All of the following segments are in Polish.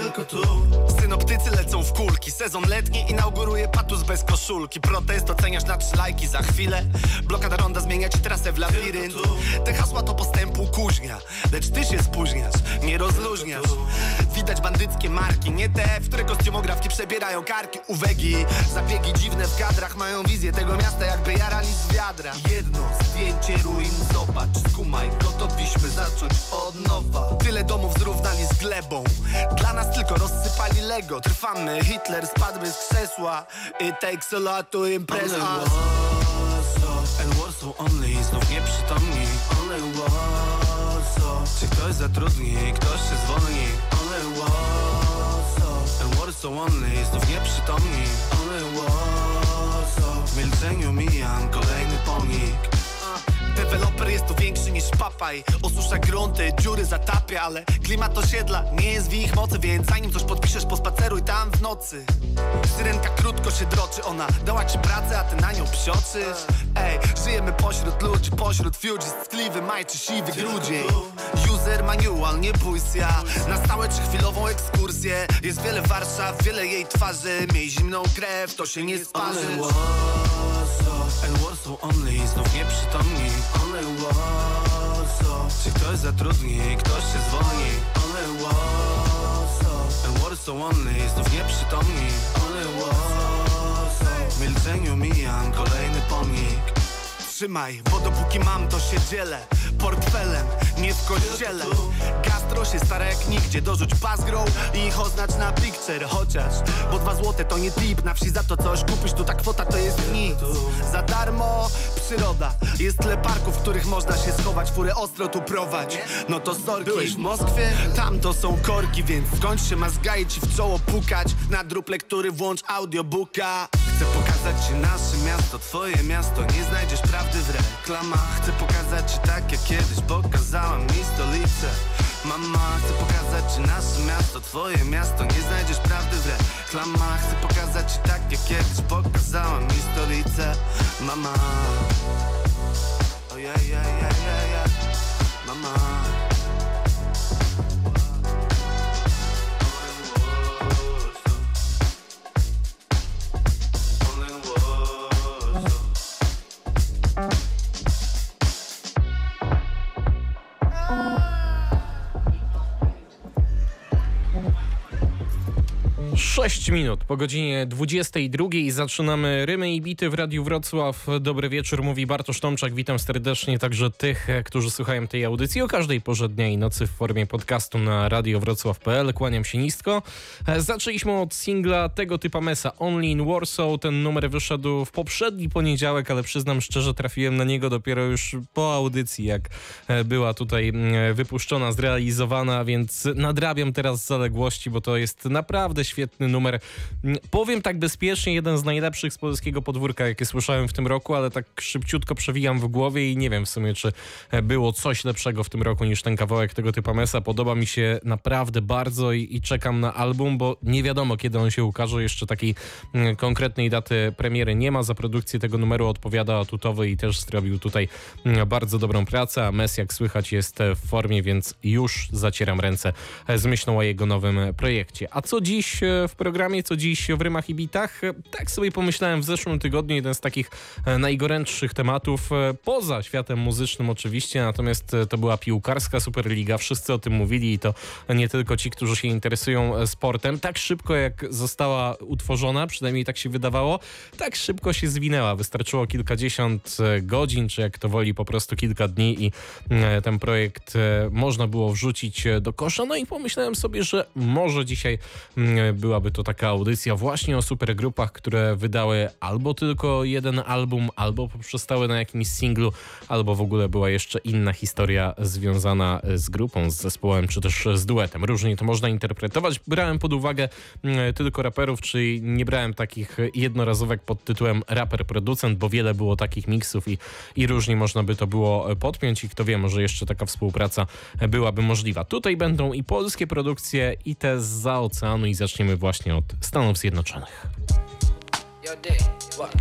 tylko tu. Synoptycy lecą w kulki. Sezon letni inauguruje patus bez koszulki. Protest oceniasz na trzy lajki za chwilę. Blokada ronda zmienia ci trasę w labirynt. Te hasła to postępu kuźnia Lecz ty się spóźniasz, nie rozluźniasz. Widać bandyckie marki, nie te, w które kostiumografki przebierają karki. Uwegi, zabiegi dziwne w kadrach Mają wizję tego miasta jakby jarali z wiadra. Jedno zdjęcie ruin, zobacz, skumaj Gotowiśmy zacząć od nowa. Tyle domów zrównali z glebą Dla nas tylko rozsypali Lego. Trwamy, Hitler spadł z krzesła. It takes a lot to impress Only us. Warsaw And Warsaw only. Znów nieprzytomni. Only Warsaw Czy ktoś zatrudni, ktoś się zwolni. Only Warsaw And Warsaw only. Znów nieprzytomni. Only Warsaw W milczeniu mijam kolejny pomnik Deweloper jest tu większy niż papaj. Osusza grunty, dziury zatapia Ale klimat osiedla nie jest w ich mocy Więc zanim coś podpiszesz, pospaceruj tam w nocy. Syrenka krótko się droczy Ona dała ci pracę, a ty na nią psioczysz. Ej, żyjemy pośród ludzi Pośród fugees, tkliwy maj czy siwy grudzień. User manual, nie bój się. Ja Na stałe czy chwilową ekskursję. Jest wiele Warszaw, wiele jej twarzy. Miej zimną krew, to się nie sparzy Warsaw only Znów nieprzytomni. Only Warsaw Czy ktoś zatrudni, ktoś się zwolni? Only Warsaw And Warsaw only Znów nieprzytomni. Only Warsaw W milczeniu mijam kolejny pomnik Trzymaj, bo dopóki mam to się dzielę Portfelem, nie w kościele. Gastro się stara jak nigdzie Dorzuć pasgrą i ich oznacz na picture. Chociaż, bo dwa złote to nie tip Na wsi za to coś kupisz, tu ta kwota to jest nic. Za darmo przyroda Jest tyle parków, w których można się schować Furę ostro tu prowadź. No to sorki. Byłeś w Moskwie? Tam to są korki Więc skończ się mazgaj ci w czoło pukać? Na drób lektury włącz audiobooka Chcę pokazać ci nasze miasto, twoje miasto Nie znajdziesz prawdy w reklamach. Chcę pokazać ci tak jak kiedyś pokazała mi stolicę. Mama, chcę pokazać ci nasze miasto, twoje miasto Nie znajdziesz prawdy w reklamach. Chcę pokazać ci tak jak kiedyś pokazała mi stolicę. Mama. Ojej, ojej, ojej, ojej. Mama minut po godzinie 22 zaczynamy Rymy i Bity w Radiu Wrocław. Dobry wieczór, mówi Bartosz Tomczak. Witam serdecznie także tych, którzy słuchają tej audycji o każdej porze dnia i nocy w formie podcastu na radiowrocław.pl. Kłaniam się nisko. Zaczęliśmy od singla tego typa Mesa, Only in Warsaw. Ten numer wyszedł w poprzedni poniedziałek, ale przyznam szczerze, trafiłem na niego dopiero już po audycji, jak była tutaj wypuszczona, zrealizowana, więc nadrabiam teraz zaległości, bo to jest naprawdę świetny numer. Powiem tak bezpiecznie, jeden z najlepszych z polskiego podwórka, jakie słyszałem w tym roku, ale tak szybciutko przewijam w głowie i nie wiem w sumie, czy było coś lepszego w tym roku niż ten kawałek tego typa Mesa. Podoba mi się naprawdę bardzo i, i czekam na album, bo nie wiadomo kiedy on się ukaże. Jeszcze takiej mm, konkretnej daty premiery nie ma. Za produkcję tego numeru odpowiada Tutowy i też zrobił tutaj mm, bardzo dobrą pracę, a Mes jak słychać jest w formie, więc już zacieram ręce z myślą o jego nowym projekcie. A co dziś w programie, co dziś w Rymach i Bitach? Tak sobie pomyślałem w zeszłym tygodniu, jeden z takich najgorętszych tematów, poza światem muzycznym oczywiście, natomiast to była piłkarska Superliga. Wszyscy o tym mówili i to nie tylko ci, którzy się interesują sportem. Tak szybko jak została utworzona, przynajmniej tak się wydawało, tak szybko się zwinęła. Wystarczyło kilkadziesiąt godzin, czy jak to woli, po prostu kilka dni i ten projekt można było wrzucić do kosza. No i pomyślałem sobie, że może dzisiaj byłaby to taka audycja właśnie o supergrupach, które wydały albo tylko jeden album, albo poprzestały na jakimś singlu, albo w ogóle była jeszcze inna historia związana z grupą, z zespołem, czy też z duetem. Różnie to można interpretować. Brałem pod uwagę tylko raperów, czyli nie brałem takich jednorazówek pod tytułem raper-producent, bo wiele było takich miksów i, i różnie można by to było podpiąć i kto wie, może jeszcze taka współpraca byłaby możliwa. Tutaj będą i polskie produkcje, i te za oceanu i zaczniemy właśnie od Stanów Zjednoczonych. Yo, D, what?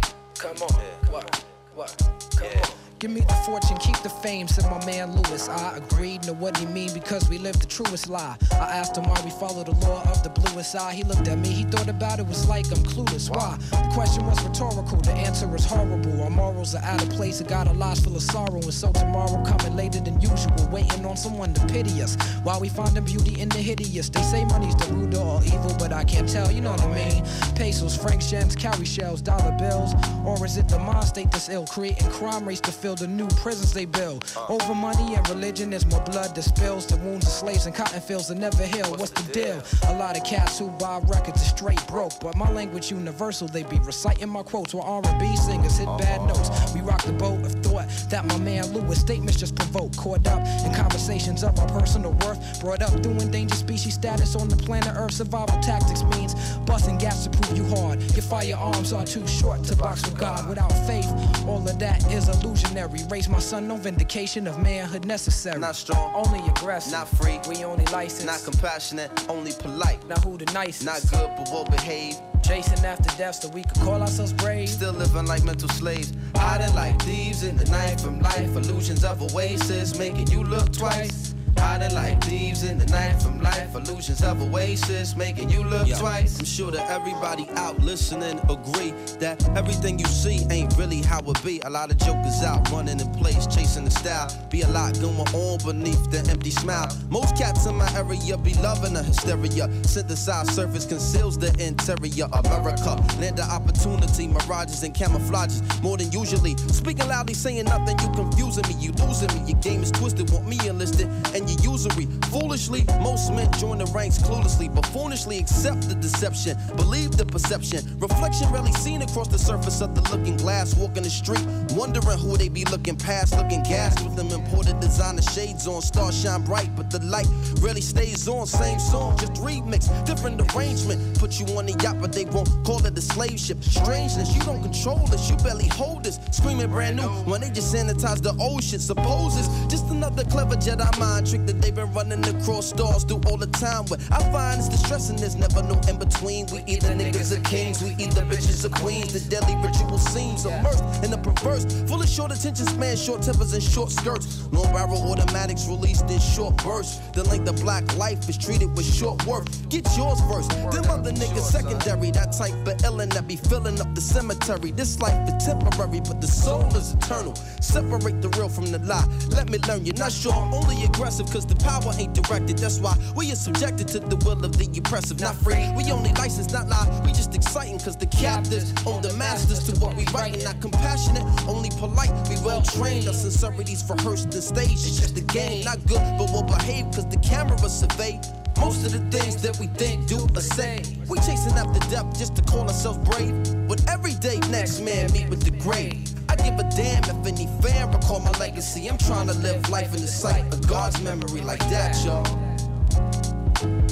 Come on, what? What? Come on. Give me the fortune, keep the fame, said my man Lewis. I agreed, know what he mean because we live the truest lie. I asked him why we follow the law of the bluest eye. He looked at me, he thought about it, was like I'm clueless. Why? The question was rhetorical, the answer is horrible. Our morals are out of place, I got a lives full of sorrow. And so tomorrow coming later than usual, waiting on someone to pity us. While we find finding beauty in the hideous. They say money's the root of all evil, but I can't tell, you know what I mean? Pesos, francs, gems, cowrie shells, dollar bills. Or is it the mind state that's ill, creating crime rates to fill the new prisons they build? Over money and religion, there's more blood that spills. The wounds of slaves and cotton fields that never heal. What's the deal? A lot of cats who buy records are straight broke, but my language universal. They be reciting my quotes while R&B singers hit bad uh-huh. notes. We rock the boat of thought that my man Lewis statements just provoke. Caught up in conversations of our personal worth. Brought up through endangered species status on the planet Earth. Survival tactics means busting gas to prove you hard. Your firearms are too short to box with God. Without faith, all of that is illusionary. Raise my son, no vindication of manhood necessary. Not strong, only aggressive. not free, we only licensed. not compassionate, only polite. Now who the nicest? Not good, but well behaved. Chasing after death so we could call ourselves brave. Still living like mental slaves. Hiding like thieves in the night from life. Illusions of oasis making you look twice. Hiding like thieves in the night from life. Illusions of oasis making you look twice. I'm sure that everybody out listening agree that everything you see ain't really how it be. A lot of jokers out running in place, chasing the style. Be a lot going on beneath the empty smile. Most cats in my area be loving the hysteria. Synthesized surface conceals the interior. America, land of opportunity, mirages and camouflages more than usually. Speaking loudly, saying nothing, you confusing me, you losing me. Your game is twisted, want me enlisted, and you usury. Foolishly, most men join the ranks cluelessly, but foolishly accept the deception, believe the perception. Reflection rarely seen across the surface of the looking glass, walking the street, wondering who they be looking past, looking gas with them imported designer shades on. Stars shine bright, but the light rarely stays on. Same song, just remix, different arrangement. Put you on the yacht, but they won't call it a slave ship. Strangeness, you don't control this, you barely hold this. Screaming brand new when they just sanitize the old shit. Suppose it's just another clever Jedi mind trick that they've been running across stars through all the time. What I find is distressing, there's never no in between. We either niggas or kings, we either bitches or queens. The deadly ritual seems immersed in the perverse, full of short attention span, short tempers, and short skirts. Long barrel automatics released in short bursts. The length of black life is treated with short worth. Get yours first, them other niggas secondary. That type of illin' that be filling up the cemetery. This life is temporary, but the soul is eternal. Separate the real from the lie. Let me learn you're not sure, I'm only aggressive, cause the power ain't directed. That's why we are subjected to the will of the oppressive. Not free, we only license, not lie. We just exciting, cause the captives own the masters to what we writing. Not compassionate, only polite. We well trained, our sincerities rehearsed and staged. It's just a game, not good, but we'll behave, cause the camera survey. Most of the things that we think, do, or say, we chasing after death just to call ourselves brave. But every day, next man meet with the grave. I give a damn if any fan recall my legacy. I'm trying to live life in the sight of God's memory like that, y'all.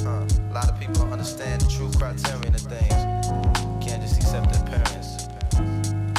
Uh, a lot of people don't understand the true criterion of things. Can't just accept the appearance.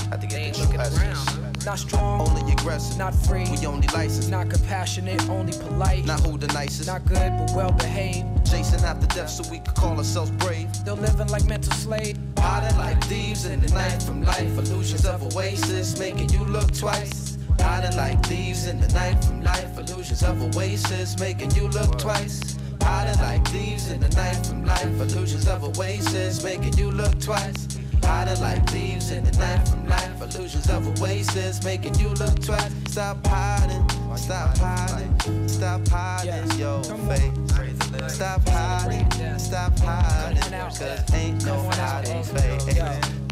Have to get the true essence. Not strong, Only aggressive, not free, we only licensed. not compassionate, only polite. Not who the nicest. Not good, but well behaved. Chasing after death so we could call ourselves brave. They're living like mental slave. Hiding like thieves in the night from life. Illusions of oasis making you look twice. Hiding like thieves in the night from life. Illusions of oasis making you look twice. Hiding like thieves in the night from life. Illusions of oasis making you look twice. Hiding like thieves in the night from life. Illusions of oasis making you look twice. Stop hiding, stop hiding, stop hiding your face. Stop hiding, stop hiding, cause ain't no hiding face.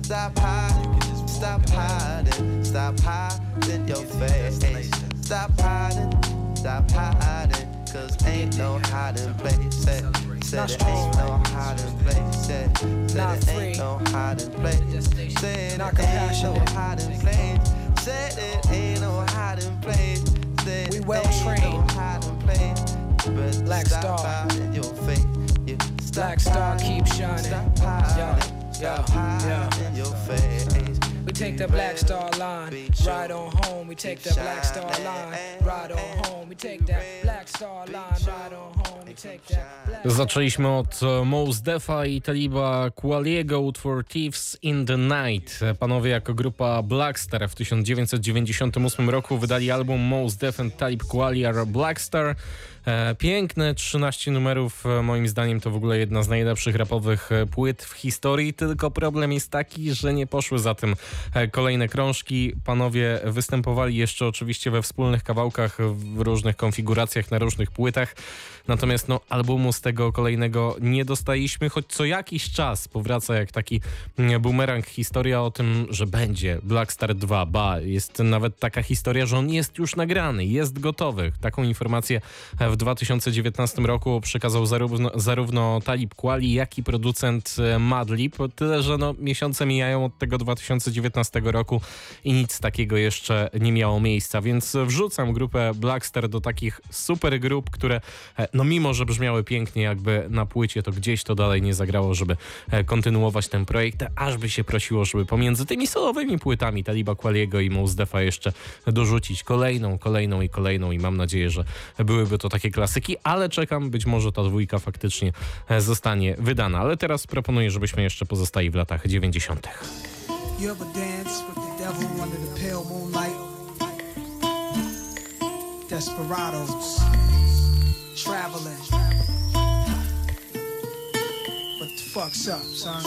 Stop hiding, stop hiding, stop hiding your face. Stop hiding, stop hiding, cause ain't no hiding place. Said, it ain't no hiding place. Said, it ain't no hiding place. Said it ain't no hiding place. Said it ain't no hiding place. Said We it ain't no hiding place. But Black stop Star. Black Star keep shining. Yeah, hiding your face. We take the Black Star Line, ride on home. We take the Black Star Line, ride on home. We take that Black Star Line, ride on home. We take that Zaczęliśmy od e, Mos Defa i Taliba Kualiego utwór Thieves in the Night. Panowie jako grupa Blackstar w 1998 roku wydali album Mos Def and Talib Kuali are Blackstar. E, Piękne 13 numerów, e, moim zdaniem to w ogóle jedna z najlepszych rapowych e, płyt w historii, tylko problem jest taki, że nie poszły za tym kolejne krążki. Panowie występowali jeszcze oczywiście we wspólnych kawałkach w różnych konfiguracjach na różnych płytach. Natomiast no, albumu z tego kolejnego nie dostaliśmy, choć co jakiś czas powraca jak taki mm, bumerang historia o tym, że będzie Blackstar 2. Ba, jest nawet taka historia, że on jest już nagrany, jest gotowy. Taką informację w 2019 roku przekazał zarówno, zarówno Talib Kweli, jak i producent e, Madlib. Tyle, że no, miesiące mijają od tego 2019 roku i nic takiego jeszcze nie miało miejsca, więc wrzucam grupę Blackstar do takich super grup, które e, no mimo, że brzmiały pięknie jakby na płycie, to gdzieś to dalej nie zagrało, żeby e, kontynuować ten projekt, aż by się prosiło, żeby pomiędzy tymi solowymi płytami Taliba Kwaliego i Mos Defa jeszcze dorzucić kolejną, kolejną i kolejną i mam nadzieję, że byłyby to takie klasyki, ale czekam, być może ta dwójka faktycznie e, zostanie wydana, ale teraz proponuję, żebyśmy jeszcze pozostali w latach 90. You ever dance with the devil under the pale moonlight? Desperados, traveling. What the fuck's up, son?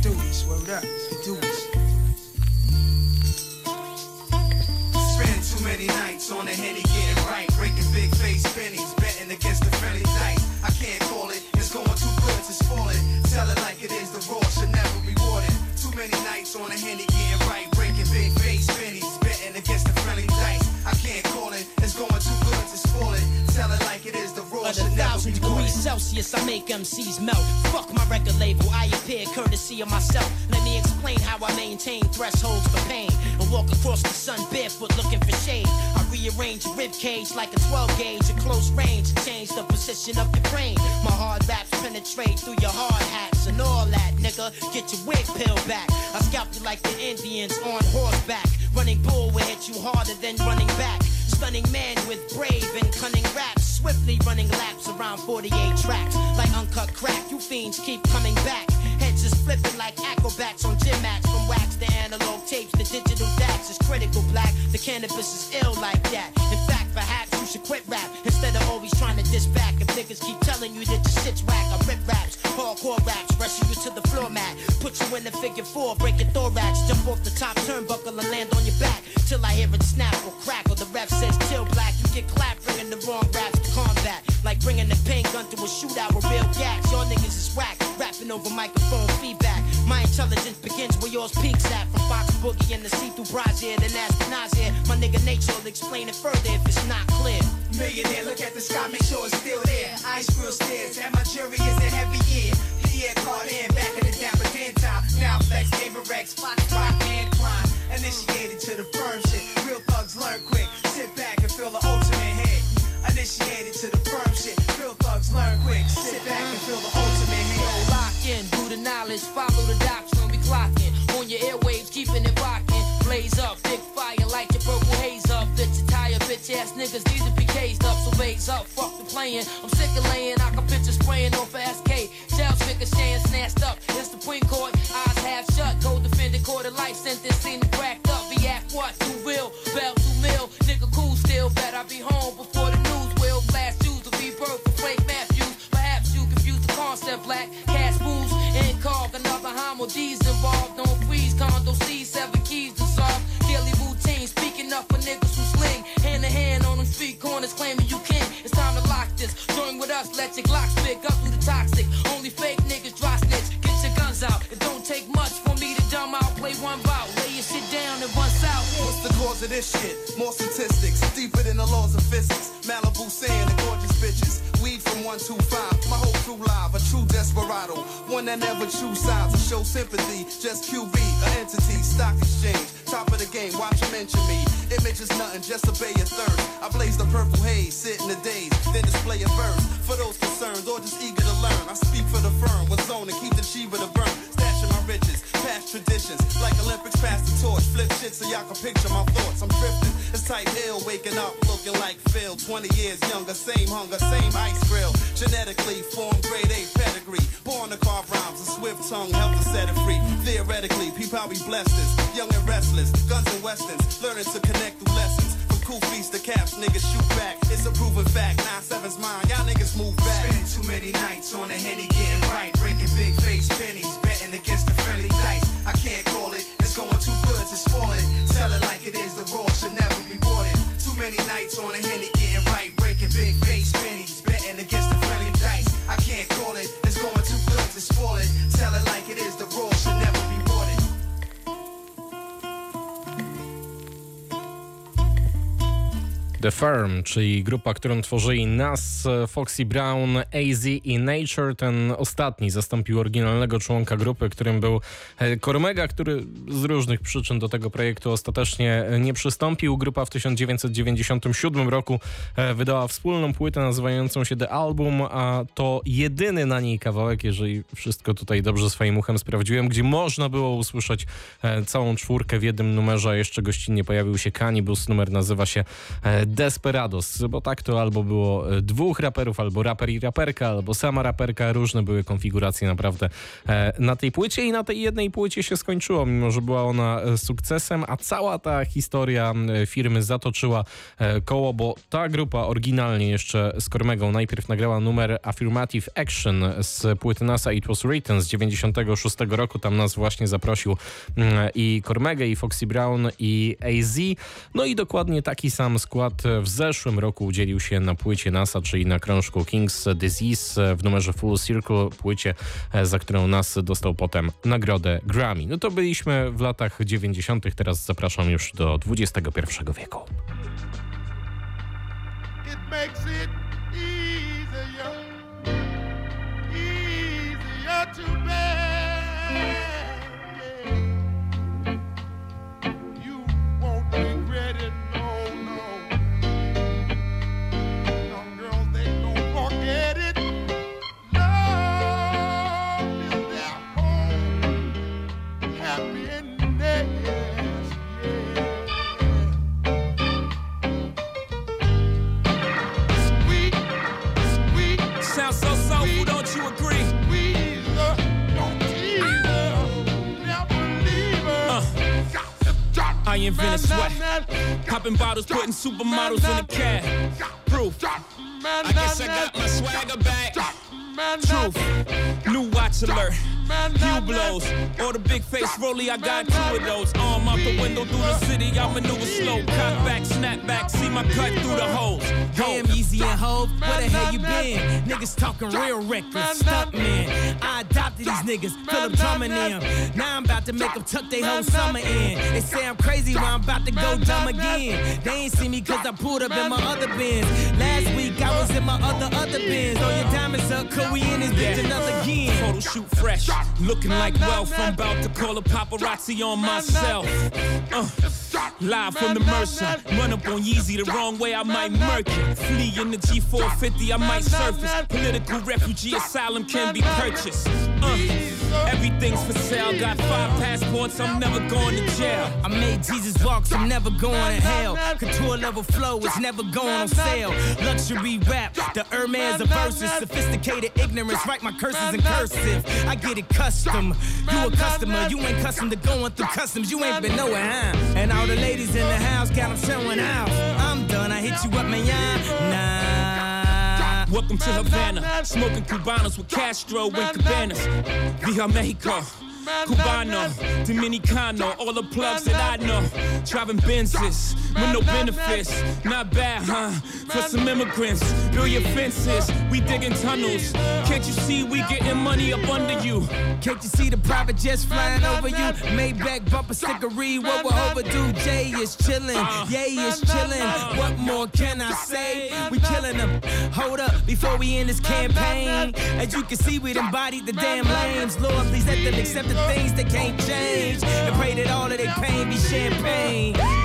Do this, word up, do this. Spend too many nights on the henny getting right, breaking big face pennies, betting against the friendly dice. I can't call it, it's going too good to spoil it. Tell it like it is, the raw should never be rewarded. Too many nights on the henny getting Celsius, I make MCs melt. Fuck my record label, I appear courtesy of myself. Let me explain how I maintain thresholds for pain. And walk across the sun barefoot looking for shade. I rearrange rib cage like a 12 gauge at close range. Change the position of your brain. My hard raps penetrate through your hard hats and all that, nigga. Get your wig peeled back. I scalp you like the Indians on horseback. Running bull will hit you harder than running back. Stunning man with brave and cunning raps. Swiftly running laps around 48 tracks. Like uncut crack, you fiends keep coming back. Heads is flipping like acrobats on gym mats. From wax to analog tapes, the digital dax is critical black. The cannabis is ill like that. In fact, perhaps you should quit rap instead of always trying to diss back. If niggas keep telling you that your shit's whack, I rip raps, hardcore raps, rushing you to the floor mat. Put you in the figure four, break your thorax, jump off the top turnbuckle and land on your back. Till I hear it snap or crack, or the ref says chill black. You get clapped, bringing the wrong raps to a shootout with real gas. Your niggas is whack, rapping over microphone feedback. My intelligence begins where yours peaks at. From Fox Boogie and the see-through brazier, then ask Nazir. My nigga Nature will explain it further if it's not clear. Millionaire, look at the sky, make sure it's still there. Ice grill stairs, and my jury is a heavy year. Pierre in, back in the dapper time. Now flex, David Rex, Fox, rock, and climb. Initiated to the firm shit. Real thugs learn quick. Knowledge, follow the doctrine, we clocking. On your airwaves, keeping it rocking. Blaze up, big fire, light your purple haze up. Fit your tire, bitch ass niggas to be cased up. So raise up, fuck the playing. I'm sick of laying, I can picture spraying off fast K. Shells ricocheting, snatched up. It's the Supreme Court, eyes half shut. Go defended, court of life sentence, seen cracked up. Be act what? Too real, bell too mill. Nigga cool still, bet I be home before another D's involved. Don't freeze, condo C, seven keys to solve. Daily routine, speaking up for niggas who sling. Hand to hand on them street corners, claiming you king. It's time to lock this. Join with us, let your Glocks pick up through the toxic. Only fake niggas dry snitch. Get your guns out. It don't take much for me to dumb out. Play one bout, lay your shit down and one south. What's the cause of this shit? More statistics, 125, my whole crew live, a true desperado. One that never choose sides or show sympathy. Just QB, an entity, stock exchange. Top of the game, watch you mention me. Image is nothing, just obey your thirst. I blaze the purple haze, sit in the days, then display a verse. for those concerned or just eager to learn. I speak for the firm, was zone and keep the chiva to burn. Stashing my riches, past traditions, like Olympics past the torch. Flip shit so y'all can picture my thoughts. I'm drifting, it's tight hill, waking up looking like Phil. 20 years younger, same hunger, same ice grill. Genetically formed grade A pedigree. Born to carve rhymes, a swift tongue, help to set it free. Theoretically, people we blessed. Young and restless, guns and westerns, learning to connect through lessons. From cool feast to caps, niggas shoot back. It's a proven fact. 9-7's mine, y'all niggas move back. Spend too many nights on the henny getting right, breaking big face pennies, betting against the friendly. I can't call it, it's going too good to spoil it. Tell it like it is, the raw should never be bought it. Too many nights on the henny The Firm, czyli grupa, którą tworzyli Nas, Foxy Brown, AZ i Nature. Ten ostatni zastąpił oryginalnego członka grupy, którym był e, Kormega, który z różnych przyczyn do tego projektu ostatecznie nie przystąpił. Grupa w 1997 roku e, wydała wspólną płytę nazywającą się The Album, a to jedyny na niej kawałek, jeżeli wszystko tutaj dobrze swoim uchem sprawdziłem, gdzie można było usłyszeć e, całą czwórkę w jednym numerze, a jeszcze gościnnie pojawił się Cannibus, numer nazywa się Desperados, bo tak to albo było e, dwóch raperów, albo raper i raperka, albo sama raperka, różne były konfiguracje naprawdę e, na tej płycie i na tej jednej płycie się skończyło, mimo że była ona e, sukcesem, a cała ta historia firmy zatoczyła koło, bo ta grupa oryginalnie jeszcze z Kormegą najpierw nagrała numer Affirmative Action z płyty NASA It Was Written z 96 roku, tam nas właśnie zaprosił i Kormegę, i Foxy Brown, i AZ, no i dokładnie taki sam skład w zeszłym roku udzielił się na płycie NASA, czyli na krążku King's Disease w numerze Full Circle, płycie, e, za którą nas dostał potem nagrodę Grammy. No to byliśmy w latach 90., teraz zapraszam już do XXI wieku. It I invented sweat. Popping bottles, putting supermodels in the cab. Proof. I guess I got my swagger back. Truth. New watch alert. Few blows. Or the big face rolly, I got two of those. Arm out the window through the city, I maneuver slow. Cut back, snap back, see my cut through the holes. Damn, easy and hope. Where the hell you been? Niggas talking real reckless. Stunt man. I adopted these niggas, Philip drumming them. Now I'm about to make them tuck their whole summer in. They say I'm crazy when I'm about to go dumb again. They ain't see me cause I pulled up in my other bins. Last week I was in my other, other bins. All your diamonds up, could we in this bitch another again? Photo shoot fresh. Looking like wealth, I'm about to call a paparazzi on myself. Uh, live from the Mercer. Run up on Yeezy the wrong way, I might murk it. Flee in the G450, I might surface. Political refugee asylum can be purchased. Uh, everything's for sale. Got five passports, I'm never going to jail. I made Jesus walk, I'm never going to hell. Couture level flow is never going on sale. Luxury rap, the Hermes of verses. Sophisticated ignorance, write my curses in cursive. I get it custom. You a customer, you ain't custom to going through customs. You ain't been nowhere, huh? And all the ladies in the house got them showing out. I'm done, I hit you up, man. Nah. Welcome to Havana, smoking Cubanos with Castro and Cabanas. Via Mexico. Cubano, Dominicano, all the plugs that I know. Driving Benzes with no benefits. Not bad, huh? For some immigrants, build your fences. We digging tunnels. Can't you see we getting money up under you? Can't you see the private jets flying over you? Maybach bumper stickery, what we're overdue. Jay is chillin', Yay is chillin'. What more can I say? We killing them. Hold up before we end this campaign. As you can see, we embodied the damn lames. Lord, please let them accept the things that can't change. And pray that all of their pain be champagne.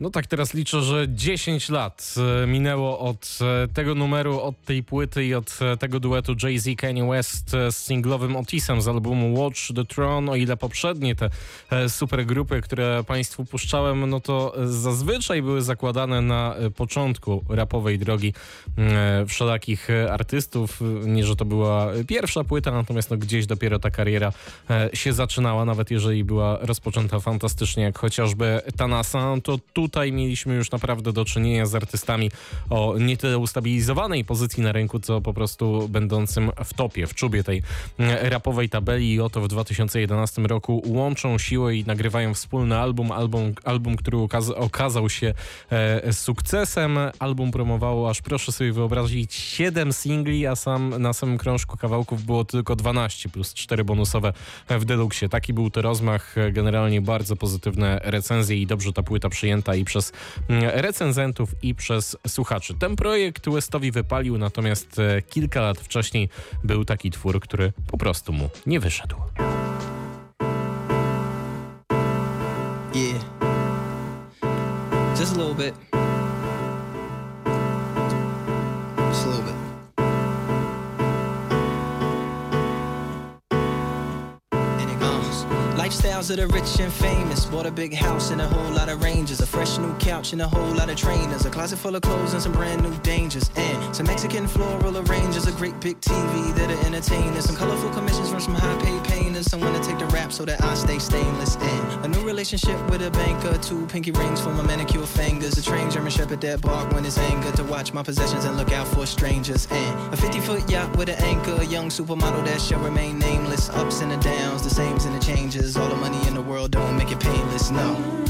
No tak, teraz liczę, że 10 lat e, minęło od e, tego numeru, od tej płyty i od e, tego duetu Jay-Z Kanye West z singlowym Otisem z albumu Watch the Throne. O ile poprzednie te super grupy, które Państwu puszczałem, no to zazwyczaj były zakładane na początku rapowej drogi wszelakich artystów. Nie, że to była pierwsza płyta, natomiast no gdzieś dopiero ta kariera się zaczynała, nawet jeżeli była rozpoczęta fantastycznie, jak chociażby Tanasa, to tutaj tutaj mieliśmy już naprawdę do czynienia z artystami o nie tyle ustabilizowanej pozycji na rynku, co po prostu będącym w topie, w czubie tej mm, rapowej tabeli i oto w 2011 roku łączą siłę i nagrywają wspólny album, album, album który okaz okazał się e, sukcesem. Album promowało aż proszę sobie wyobrazić 7 singli, a sam na samym krążku kawałków było tylko 12 plus 4 bonusowe w deluxe. Taki był to rozmach, generalnie bardzo pozytywne recenzje i dobrze ta płyta przyjęta i przez mm, recenzentów i przez słuchaczy. Ten projekt Westowi wypalił, natomiast e, kilka lat wcześniej był taki twór, który po prostu mu nie wyszedł. The rich and famous. Bought a big house and a whole lot of ranges. A fresh new couch and a whole lot of trainers. A closet full of clothes and some brand new dangers. And some Mexican floral arrangers. A great big TV that'll entertain us. Some colorful commissions from some high paid painters. Someone to take the rap so that I stay stainless. And a new relationship with a banker. Two pinky rings for my manicure fingers. A trained German shepherd that bark when it's anger. To watch my possessions and look out for strangers. And a 50 foot yacht with an anchor. A young supermodel that shall remain nameless. Ups and the downs, the sames and the changes all the money in the world don't make it painless, no.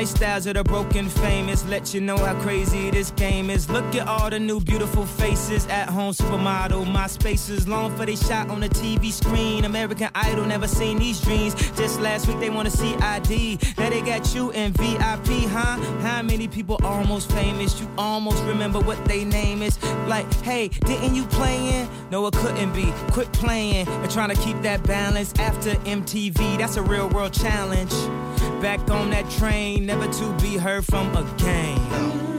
Lifestyles of the broken famous let you know how crazy this game is. Look at all the new beautiful faces at home supermodel. My spaces long for they shot on the TV screen. American Idol never seen these dreams. Just last week they wanna see ID. Now they got you in VIP, huh? How many people almost famous? You almost remember what they name is. Like, hey, didn't you play in? No, it couldn't be. Quit playing and trying to keep that balance after MTV. That's a real world challenge. Back on that train, never to be heard from again.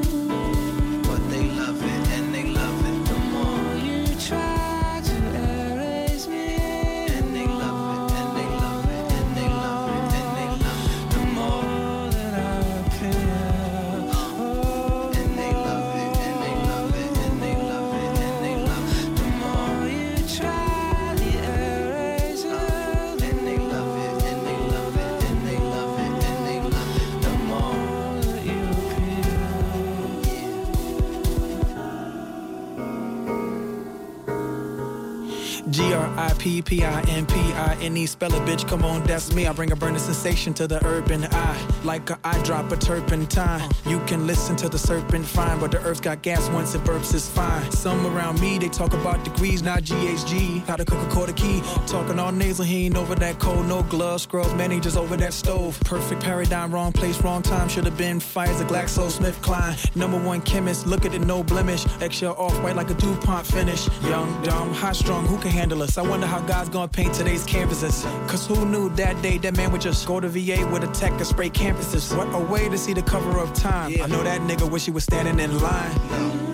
P P I N P I N E. Spell it, bitch. Come on, that's me. I bring a burning sensation to the urban eye. Like a eye drop a turpentine. You can listen to the serpent fine, but the earth got gas once it burps, it's fine. Some around me, they talk about degrees, not GHG. How to cook a quarter key. Talking all nasal, he ain't over that cold. No gloves, scrubs, man, he just over that stove. Perfect paradigm, wrong place, wrong time. Should have been Pfizer, GlaxoSmithKline. Number one chemist, look at it, no blemish. Extra off white like a DuPont finish. Young, dumb, high strung, who can handle us? I wonder how God's gonna paint today's canvases. Cause who knew that day that man would just go to VA with a tech and spray campuses? What a way to see the cover of time. I know that nigga wish he was standing in line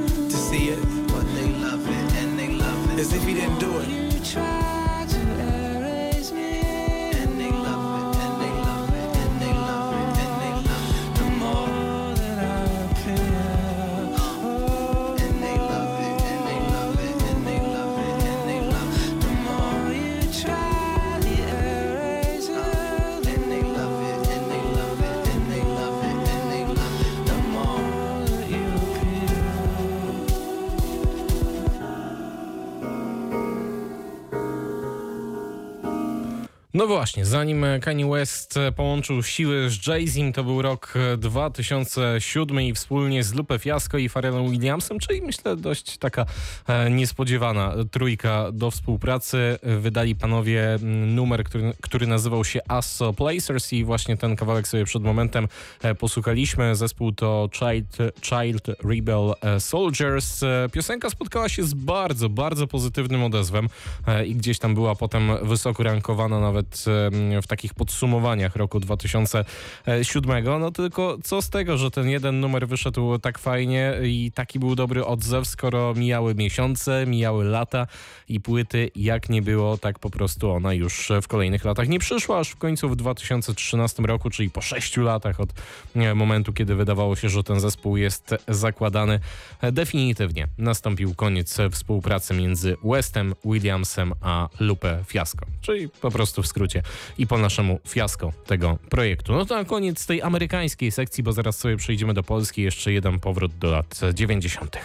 to see it. But they love it and they love it. As if he didn't do it. No właśnie, zanim Kanye West połączył siły z Jay-Z, to był rok 2007 i wspólnie z Lupe Fiasco i Pharrellem Williamsem, czyli myślę dość taka e, niespodziewana trójka do współpracy. Wydali panowie mm, numer, który, który nazywał się Asso Placers i właśnie ten kawałek sobie przed momentem e, posłuchaliśmy. Zespół to Child, Child Rebel e, Soldiers. Piosenka spotkała się z bardzo, bardzo pozytywnym odezwem i gdzieś tam była potem wysoko rankowana nawet nawet w takich podsumowaniach roku 2007. No tylko co z tego, że ten jeden numer wyszedł tak fajnie i taki był dobry odzew, skoro mijały miesiące, mijały lata i płyty, jak nie było, tak po prostu ona już w kolejnych latach nie przyszła, aż w końcu w 2013 roku, czyli po sześciu latach od momentu, kiedy wydawało się, że ten zespół jest zakładany, definitywnie nastąpił koniec współpracy między Westem, Williamsem a Lupe Fiasco. Czyli po prostu w skrócie i po naszemu fiasko tego projektu. No to na koniec tej amerykańskiej sekcji, bo zaraz sobie przejdziemy do Polski, jeszcze jeden powrót do lat 90.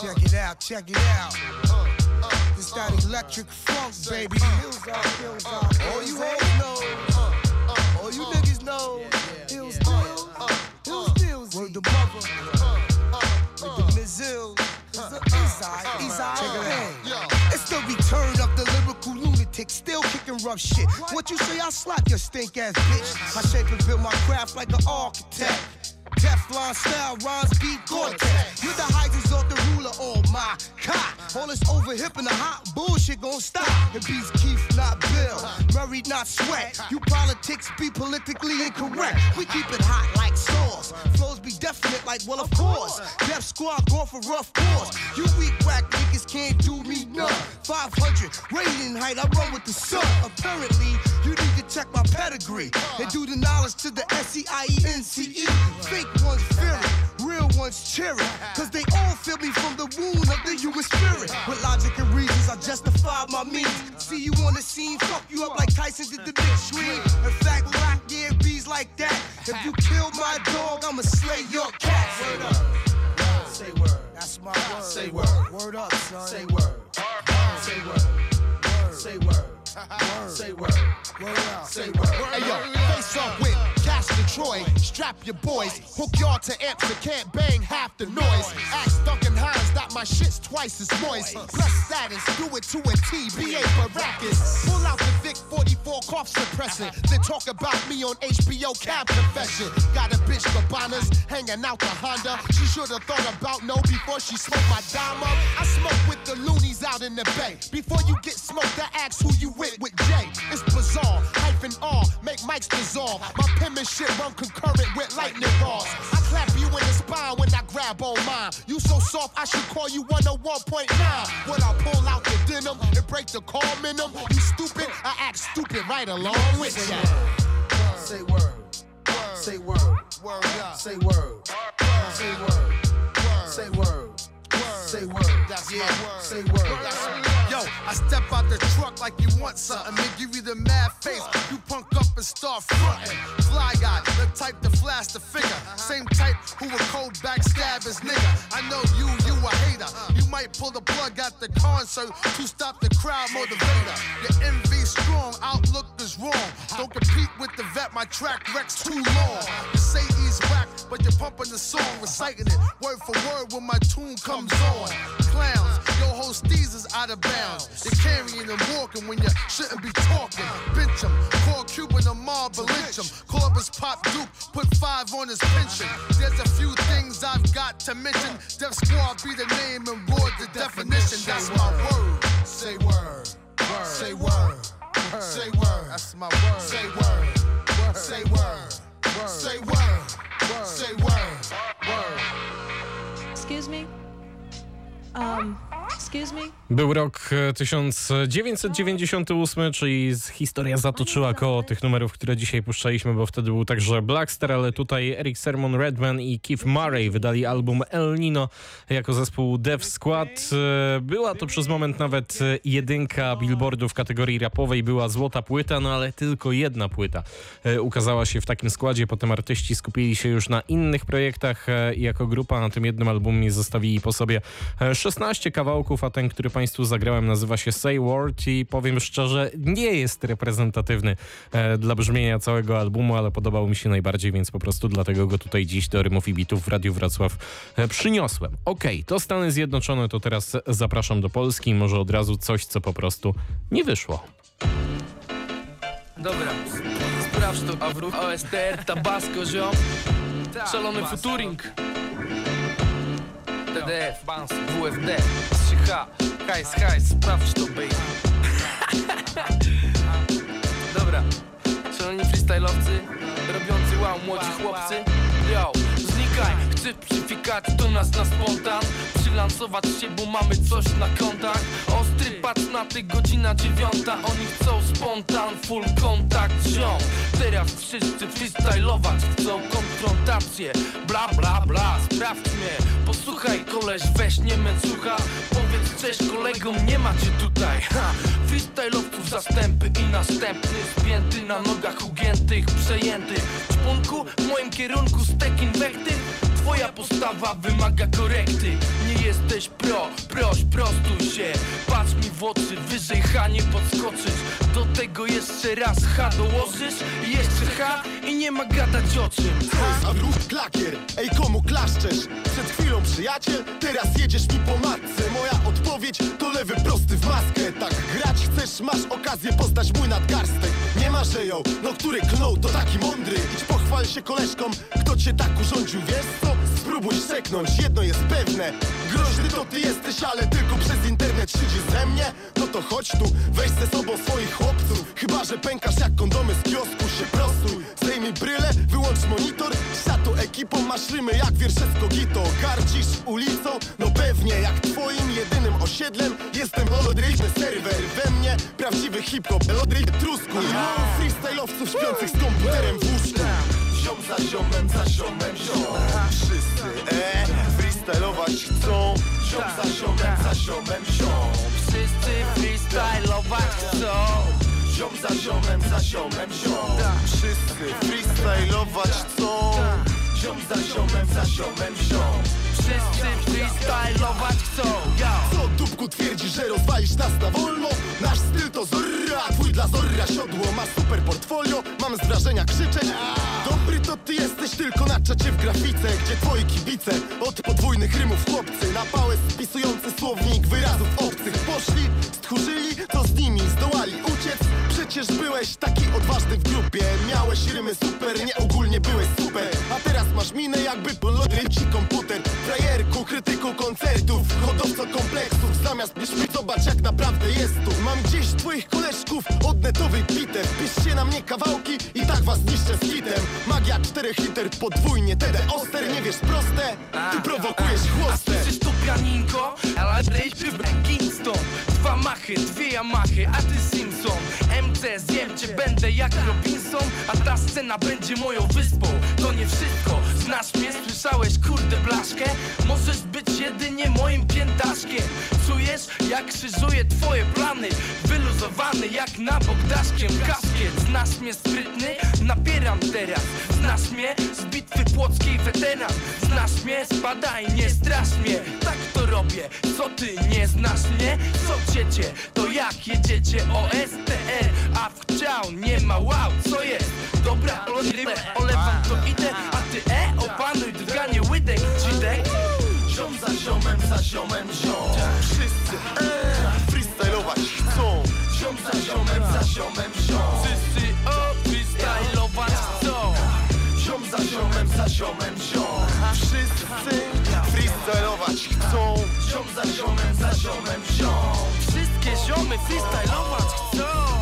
Check it out, check it out. It's that electric funk, baby. All you hoes know, It's the return of the lyrical lunatic, still kicking rough shit. What you say? I slap your stink ass bitch. I shape and build my craft like an architect. Teflon style, rhymes beat Gore-Tex. You're the heights of the ruler, oh my God. All this over hip and the hot bullshit gon' stop. It beats Keith, not Bill. Murray, not Sweat. You politics be politically incorrect. We keep it hot like sauce. Flows be definite like, well, of course. Death Squad going for rough course. You weak whack niggas can't do me none. 500, rating height, I run with the sun. Apparently, you need check my pedigree and do the knowledge to the S-E-I-E-N-C-E. Fake Fake ones fear it, real ones cheer it. Cause they all feel me from the wound of the human spirit. With logic and reasons, I justify my means. See you on the scene, fuck you up like Tyson did the big screen. In fact, black yeah, bees like that. If you kill my dog, I'ma slay your cat. Word up. Say word. That's my word. Say word. Word up, son. Say word. Say word. Say word. Say word. Word up. Say word. Hey yo, face off with Detroit. Strap your boys. Hook y'all to amps that can't bang half the noise. Ask Duncan Hines that my shit's twice as moist. Plus status, do it to a T. B.A. rackets. Pull out the Vic 44 cough suppressant. Then talk about me on HBO Cab Confession. Got a bitch Gabanas hanging out the Honda. She should've thought about no before she smoked my dime up. I smoke with the loonies out in the bay. Before you get smoked, I ask who you with with Jay. It's bizarre. Hyphen R, make mics dissolve. My penmanship run concurrent with lightning rods. I clap you in the spine when I grab on mine. You so soft, I should call you 101.9. When I pull out the denim and break the car minimum, you stupid, I act stupid right along with ya. Say word. Say word. Word. Say word. Say word. Say word. Say word. That's my word. Say word. Step out the truck like you want something, and give you the mad face. You punk up and start fronting. Fly guy, the type to flash the figure. Same type who would cold backstab his nigga. I know you, you a hater. You might pull the plug at the concert to stop the crowd motivator. Your envy strong, outlook is wrong. Don't compete with the vet, my track rec's too long. You say he's whack, but you're pumping the song, reciting it word for word when my tune comes on. Clowns, your whole steez is out of bounds. You're carrying and walking when you shouldn't be talking. Bench him, call Cuban a mob, but lynch him. Corbus Pop Duke, put five on his pension. There's a few things I've got to mention. Def Squad be the name and word the definition. That's my word. Say word. word. Say word. word. Say word. That's my word. Say word. word. Say word. word. Say word. word. Say word. Word. Excuse me? Um. Był rok 1998, e, czyli historia zatoczyła koło tych numerów, które dzisiaj puszczaliśmy, bo wtedy był także Blackstar, ale tutaj Eric Sermon Redman i Keith Murray wydali album El Nino jako zespół Dev Squad. E, była to przez moment nawet jedynka billboardu w kategorii rapowej, była złota płyta, no ale tylko jedna płyta e, ukazała się w takim składzie. Potem artyści skupili się już na innych projektach jako grupa na tym jednym albumie zostawili po sobie 16 kawałków, ten, który Państwu zagrałem, nazywa się Say Word i powiem szczerze, nie jest reprezentatywny e, dla brzmienia całego albumu, ale podobał mi się najbardziej, więc po prostu dlatego go tutaj dziś do Rymów i Bitów w Radiu Wrocław e, przyniosłem. Okej, okay, to Stany Zjednoczone, to teraz zapraszam do Polski. I może od razu coś, co po prostu nie wyszło. Dobra, sprawdź to, Awru, OSTR, Tabasco, ziom. Szalony futuring. TDF, WFD, 3H, hajs, hajs, sprawdź to, baby Dobra, szaloni freestyle'owcy, robiący wow, młodzi chłopcy. Yo, znikaj, chcesz przyfikać do nas na spontan Przylansować się, bo mamy coś na kontach. Ostry patrz na ty, godzina dziewiąta. Oni chcą spontan, full kontakt, ziom. Teraz wszyscy freestylować chcą konfrontację. Bla bla bla, sprawdź mnie Posłuchaj koleś, weź nie słucha Powiedz cześć kolegom, nie macie tutaj. Ha. Freestylowców zastępy i następny Spięty na nogach ugiętych, przejętych Czpunku, w moim kierunku stek inwektyw Twoja postawa wymaga korekty. Nie jesteś pro, proś, prostuj się. Patrz mi w oczy, wyżej H nie podskoczysz Do tego jeszcze raz H dołożysz I jeszcze H i nie ma gadać o czym. A wrót klakier, ej komu klaszczesz? Przed chwilą przyjaciel, teraz jedziesz mi po matce. Moja odpowiedź to lewy prosty w maskę. Tak grać chcesz, masz okazję poznać mój nadgarstek. Nie ma, że ją, no który klął to taki mądry. Idź pochwal się koleżkom, kto cię tak urządził, wiesz co? Spróbuj seknąć, jedno jest pewne. Groźny to ty jesteś, ale tylko przez internet szydzisz ze mnie. No to chodź tu, weź ze sobą swoich chłopców. Chyba, że pękasz jak kondomy z kiosku Się prostuj, zdejmij bryle, wyłącz monitor. Szatu ekipą masz rymy jak wiersze z Kogito Gardzisz ulicą? No pewnie Jak twoim jedynym osiedlem. Jestem holodryjny serwer We mnie. Prawdziwy hip-hop Holodryjny trusku Freestyle'owców śpiących z komputerem w łóżku Ziom za ziomem, za ziomem, ziom. Wszyscy, e, freestylować chcą. Ziom za ziomem, za ziomem, ziom. Wszyscy freestylować chcą. Ziom za ziomem, za ziomem, ziom. Wszyscy freestylować chcą. Ziom za ziomem, za ziomem, ziom. Wszyscy freestylować chcą. Co dupku twierdzi, że rozwalisz nas na wolno? Nasz styl to Zorra, twój dla Zorra siodło. Masz super portfolio, mam z wrażenia krzyczeć Dobry to ty jesteś tylko na czacie w grafice Gdzie twoi kibice od podwójnych rymów chłopcy. Na pałę spisujący słownik wyrazów obcych. Poszli, stchórzyli, to z nimi zdołali uciec Przecież byłeś taki odważny w grupie Miałeś rymy super, nie ogólnie byłeś super. A teraz masz minę jakby polodry ci komputer. Frajerku, krytyku koncertów, hodowco kompleksów. Zamiast myśli zobacz jak naprawdę jest tu. Mam gdzieś twoich koleżków od netowej bitew. Piszcie na mnie kawałki i tak was niszczę z hitem. Magia czterech liter, podwójnie TD Oster. Nie wiesz proste, ty prowokujesz chłostę. Słyszysz to pianinko, ale lejpy Kingston. Dwa machy, dwie Yamahy, a ty Simpson MC, zjem cię, będę jak Robinson A ta scena będzie moją wyspą. To nie wszystko, znasz mnie, słyszałeś kurde blaszkę? Możesz być jedynie moim piętaszkiem. Czujesz jak krzyżuję twoje plany? Wyluzowany jak na bok daszkiem Kaskiet, znasz mnie sprytny? Napieram teraz. Znasz mnie z bitwy płockiej weteran. Znasz mnie? Spadaj, nie strasz mnie. Tak to robię, co ty nie znasz mnie? Co ciecie? To jak jedziecie A w chciał nie ma wow, co jest? Dobra, olejmy, olewam to idę A ty e, opanuj drganie łydek, dzidek. Ziom za ziomem, za ziomem, ziom. Wszyscy, e, freestylować chcą Ziom za ziomem, za ziomem, ziom. Wszyscy o, freestylować chcą Ziom za ziomem, za ziomem, ziom. Wszyscy freestylować chcą Ziom za ziomem, za ziomem, ziom. Wszystkie ziomy freestylować chcą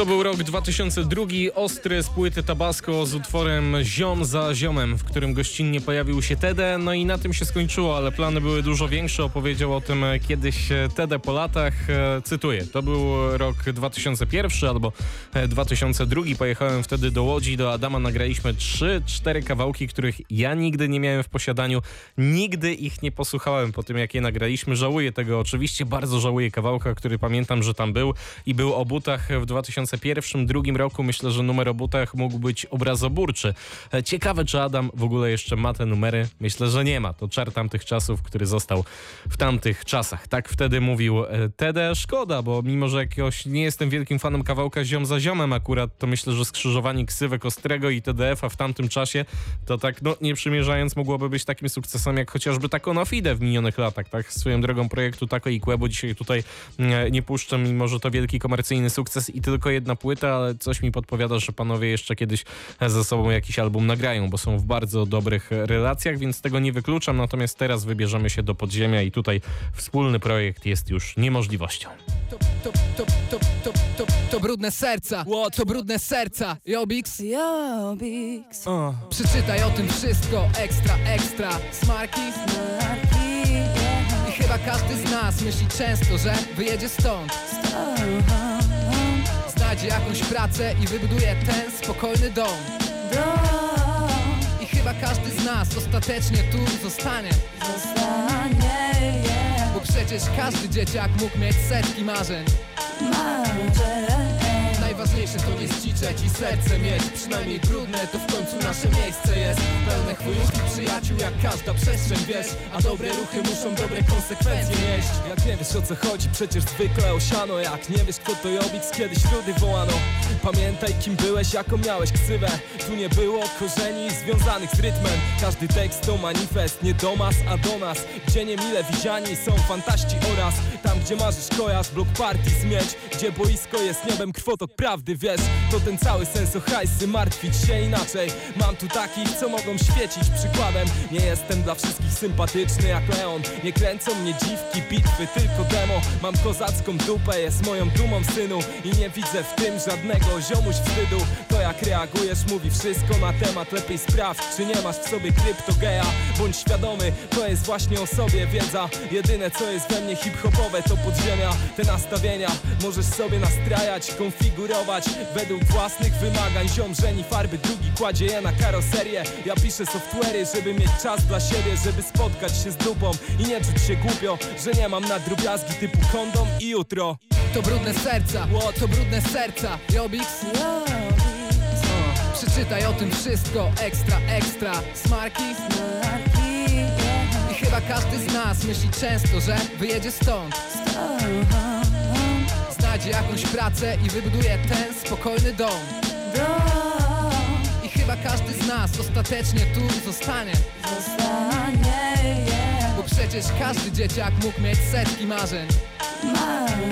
To był rok 2002, ostry z płyty Tabasco z utworem Ziom za ziomem, w którym gościnnie pojawił się Tede, no i na tym się skończyło, ale plany były dużo większe, opowiedział o tym kiedyś Tede po latach, e, cytuję, to był rok 2001 albo 2002, pojechałem wtedy do Łodzi, do Adama, nagraliśmy 3-4 kawałki, których ja nigdy nie miałem w posiadaniu, nigdy ich nie posłuchałem po tym, jak je nagraliśmy, żałuję tego. Oczywiście, bardzo żałuję kawałka, który pamiętam, że tam był i był o butach w 2000 2001-2002 roku myślę, że numer o butach mógł być obrazoburczy. E, ciekawe, czy Adam w ogóle jeszcze ma te numery. Myślę, że nie ma. To czar tamtych czasów, który został w tamtych czasach. Tak wtedy mówił e, Tede. Szkoda, bo mimo, że jakiegoś nie jestem wielkim fanem kawałka ziom za ziomem akurat, to myślę, że skrzyżowanie ksywek Ostrego i TDF-a w tamtym czasie, to tak, no nie przymierzając, mogłoby być takim sukcesem jak chociażby Taco No Fide w minionych latach, tak? Swoją drogą projektu Taco i Kłebo dzisiaj tutaj mm, nie puszczę, mimo że to wielki komercyjny sukces i tylko jedna płyta, ale coś mi podpowiada, że panowie jeszcze kiedyś ze sobą jakiś album nagrają, bo są w bardzo dobrych relacjach, więc tego nie wykluczam, natomiast teraz wybierzemy się do podziemia i tutaj wspólny projekt jest już niemożliwością. To, to, to, to, to, to, to brudne serca, to brudne serca. Jobix, Jobix. Uh. Przeczytaj o tym wszystko, ekstra, ekstra. Smarki, Smarki yeah. I chyba każdy z nas myśli często, że wyjedzie stąd Znajdzie jakąś pracę i wybuduje ten spokojny dom. I chyba każdy z nas ostatecznie tu zostanie Zostanie. Bo przecież każdy dzieciak mógł mieć setki marzeń. Marzeń Najważniejsze to nie zdziczeć i serce mieć. Przynajmniej brudne to w końcu nasze miejsce jest. Pełne chwilówki przyjaciół jak każda przestrzeń wiesz. A dobre ruchy muszą dobre konsekwencje nieść. Jak nie wiesz o co chodzi przecież zwykle osiano. Jak nie wiesz kto to Jobix kiedyś ludy wołano. Pamiętaj kim byłeś jaką miałeś ksywę. Tu nie było korzeni związanych z rytmem. Każdy tekst to manifest nie do mas a do nas. Gdzie niemile widziani są fantaści oraz Tam gdzie marzysz kojarz blok party zmieć. Gdzie boisko jest niebem krwotok prawdy wiesz To ten cały sens o hajsy martwić się inaczej. Mam tu takich co mogą świecić przykładem. Nie jestem dla wszystkich sympatyczny jak Leon. Nie kręcą mnie dziwki, bitwy, tylko demo. Mam kozacką dupę, jest moją dumą synu. I nie widzę w tym żadnego ziomuś wstydu. To jak reagujesz mówi wszystko na temat Lepiej sprawdź czy nie masz w sobie kryptogeja. Bądź świadomy, to jest właśnie o sobie wiedza. Jedyne co jest we mnie hip-hopowe to podziemia. Te nastawienia możesz sobie nastrajać, konfigurować Według własnych wymagań ziomrzeni farby drugi kładzie je na karoserię. Ja piszę software'y, żeby mieć czas dla siebie Żeby spotkać się z dupą i nie czuć się głupio Że nie mam na drobiazgi typu kondom i jutro. To brudne serca, to brudne serca. Jobix, Jobix Przeczytaj o tym wszystko, ekstra, ekstra. Smarki, Smarki yeah. I chyba każdy z nas myśli często, że wyjedzie stąd Znajdzie jakąś pracę i wybuduje ten spokojny dom. I chyba każdy z nas ostatecznie tu zostanie. Zostanie, yeah. Bo przecież każdy dzieciak mógł mieć setki marzeń. Marzeń.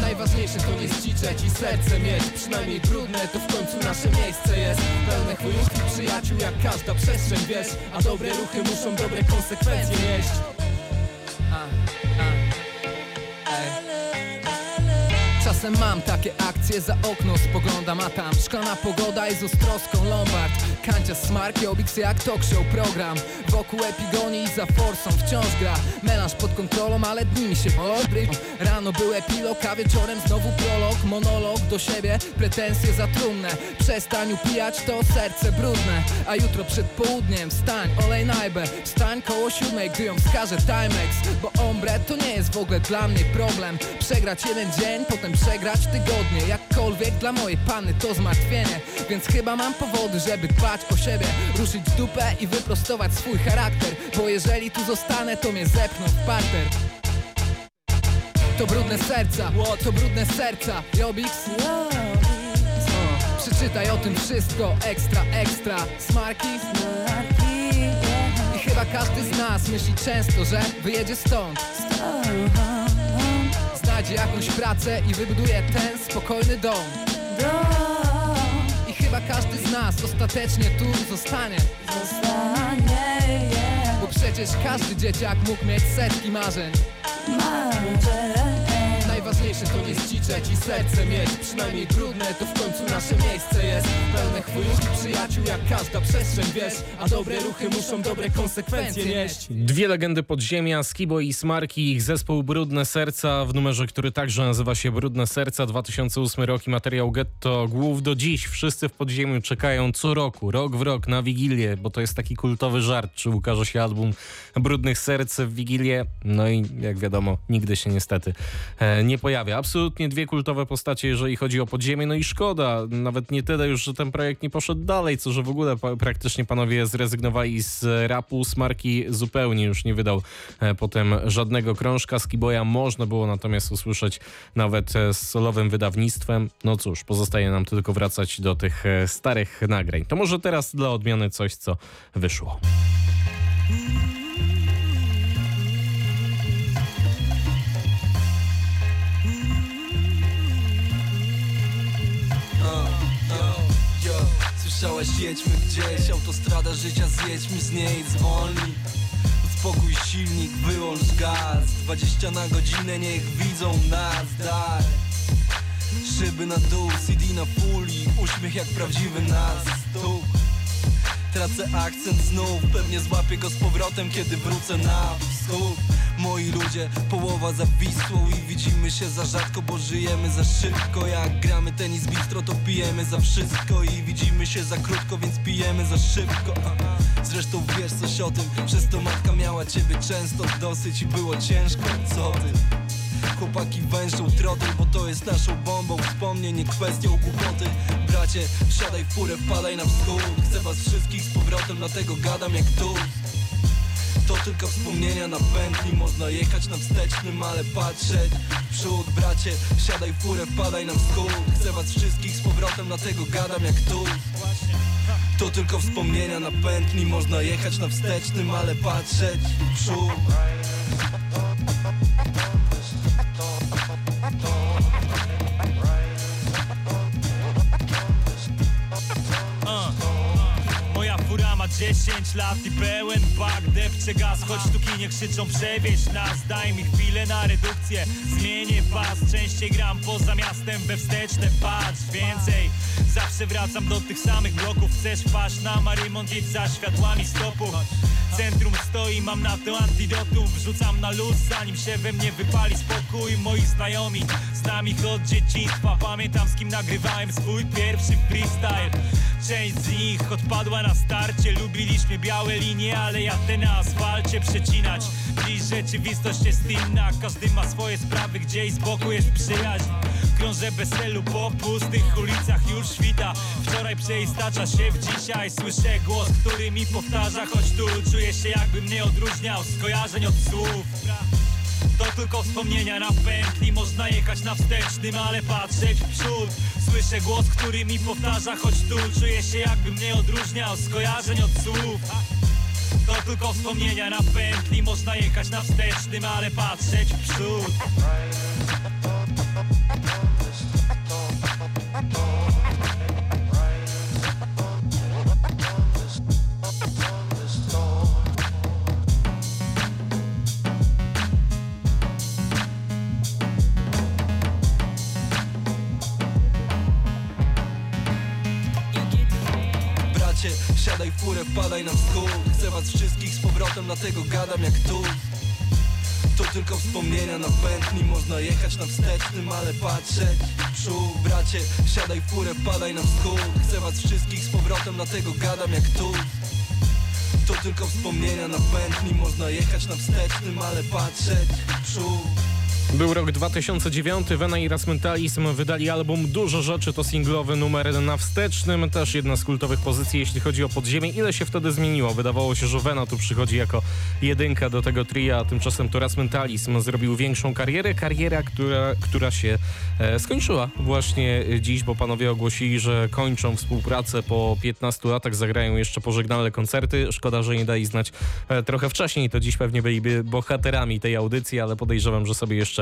Najważniejsze to nie zdziczeć i serce mieć. Przynajmniej brudne to w końcu nasze miejsce jest. Pełne chwilówki przyjaciół jak każda przestrzeń wiesz. A dobre ruchy muszą dobre konsekwencje nieść Czasem mam takie akcje, za okno spoglądam, a tam szklana pogoda i z ostroską Lombard. Kancia smarki, Obix jak talk show program. Wokół epigonii i za forsą wciąż gra. Melanż pod kontrolą, ale dni mi się obry Rano był epilog, a wieczorem znowu prolog. Monolog do siebie, pretensje za trumnę. Przestań upijać to serce brudne. A jutro przed południem wstań, olej najbę. Wstań koło siódmej, gdy ją wskaże Timex. Bo ombre to nie jest w ogóle dla mnie problem. Przegrać jeden dzień, potem przegrać tygodnie Jakkolwiek dla mojej panny to zmartwienie. Więc chyba mam powody, żeby dbać o siebie Ruszyć dupę i wyprostować swój charakter Bo jeżeli tu zostanę, to mnie zepchną w parter. To brudne serca, to brudne serca. Jobix, Przeczytaj o tym wszystko, ekstra, ekstra. Smarki, Smarki. I chyba każdy z nas myśli często, że wyjedzie stąd Znajdzie jakąś pracę i wybuduje ten spokojny dom. I chyba każdy z nas ostatecznie tu zostanie. Zostanie. Bo przecież każdy dzieciak mógł mieć setki marzeń. Marzeń Najważniejsze to nie i serce mieć. Przynajmniej to w końcu nasze miejsce jest. Pełne przyjaciół jak każda przestrzeń wiesz. A dobre ruchy muszą dobre konsekwencje nieść. Dwie legendy podziemia, Skibo i Smarki, ich zespół Brudne Serca w numerze, który także nazywa się Brudne Serca 2008 rok i materiał Getto Głów. Do dziś. Wszyscy w podziemiu czekają co roku, rok w rok na Wigilię, bo to jest taki kultowy żart, czy ukaże się album Brudnych Serc w Wigilię. No i jak wiadomo, nigdy się niestety e, nie pojawia. Absolutnie dwie kultowe postacie, jeżeli chodzi o podziemie, no i szkoda, nawet nie tyle już, że ten projekt nie poszedł dalej, co że w ogóle praktycznie panowie zrezygnowali z rapu, Smarki zupełnie już nie wydał e, potem żadnego krążka, Skiboya można było natomiast usłyszeć nawet e, z solowym wydawnictwem, no cóż, pozostaje nam tylko wracać do tych e, starych nagrań. To może teraz dla odmiany coś, co wyszło. Słyszałaś, jedźmy gdzieś Autostrada życia, zjedźmy z niej, zwolnij Uspokój silnik, wyłącz gaz. 20 na godzinę, niech widzą nas, daj. Szyby na dół, CD na puli Uśmiech jak prawdziwy nas. Tu Tracę akcent znów, pewnie złapię go z powrotem, kiedy wrócę na wschód Moi ludzie, połowa za Wisłą i widzimy się za rzadko, bo żyjemy za szybko. Jak gramy tenis bistro, to pijemy za wszystko i widzimy się za krótko, więc pijemy za szybko. Zresztą wiesz coś o tym, przez to matka miała ciebie często dosyć i było ciężko, co ty? Chłopaki wężą trotyl, bo to jest naszą bombą. Wspomnień, nie kwestią głupoty. Bracie, wsiadaj w furę, wpadaj na wschód Chcę was wszystkich z powrotem, dlatego gadam jak tu to tylko wspomnienia na pętli. Można jechać na wstecznym, ale patrzeć w przód Bracie, wsiadaj w furę, wpadaj na wschód Chcę was wszystkich z powrotem, dlatego gadam jak tu. To tylko wspomnienia na pętli. Można jechać na wstecznym, ale patrzeć w przód 10 lat i pełen bak Depcze gaz, choć sztuki nie krzyczą przewieź nas. Daj mi chwilę na redukcję, zmienię pas. Częściej gram poza miastem, we wsteczne. Patrz Więcej, zawsze wracam do tych samych bloków. Chcesz paść na Marymont, jedź za światłami stopu. Centrum stoi, mam na to antidotum. Wrzucam na luz, zanim się we mnie wypali spokój. Moi znajomi, znam ich od dzieciństwa. Pamiętam z kim nagrywałem swój pierwszy freestyle Część z nich odpadła na starcie. Lubiliśmy białe linie, ale ja te na asfalcie przecinać. Dziś rzeczywistość jest inna. Każdy ma swoje sprawy, gdzieś z boku jest przyjaźń. Krążę bez celu po pustych ulicach. Już świta. Wczoraj przeistacza się w dzisiaj. Słyszę głos, który mi powtarza. Choć tu czuję się jakbym nie odróżniał Skojarzeń od słów to tylko wspomnienia na pętli. Można jechać na wstecznym, ale patrzeć w przód. Słyszę głos, który mi powtarza Choć tu czuję się jakbym nie odróżniał Skojarzeń od słów. To tylko wspomnienia na pętli. Można jechać na wstecznym, ale patrzeć w przód furę, wpadaj wschód Chcę was wszystkich z powrotem, dlatego gadam jak tu. To tylko wspomnienia na pętli Można jechać na wstecznym, ale patrzeć przód Bracie, siadaj w furę, wpadaj na wschód Chcę was wszystkich z powrotem, dlatego gadam jak tu. To tylko wspomnienia na pętli Można jechać na wstecznym, ale patrzeć przód Był rok 2009, Vena i Rasmentalizm wydali album Dużo Rzeczy, to singlowy numer na wstecznym, też jedna z kultowych pozycji, jeśli chodzi o podziemie. Ile się wtedy zmieniło? Wydawało się, że Vena tu przychodzi jako jedynka do tego tria, a tymczasem to Rasmentalizm zrobił większą karierę, kariera, która, która się e, skończyła właśnie dziś, bo panowie ogłosili, że kończą współpracę po 15 latach, zagrają jeszcze pożegnalne koncerty. Szkoda, że nie dali znać e, trochę wcześniej, to dziś pewnie byliby bohaterami tej audycji, ale podejrzewam, że sobie jeszcze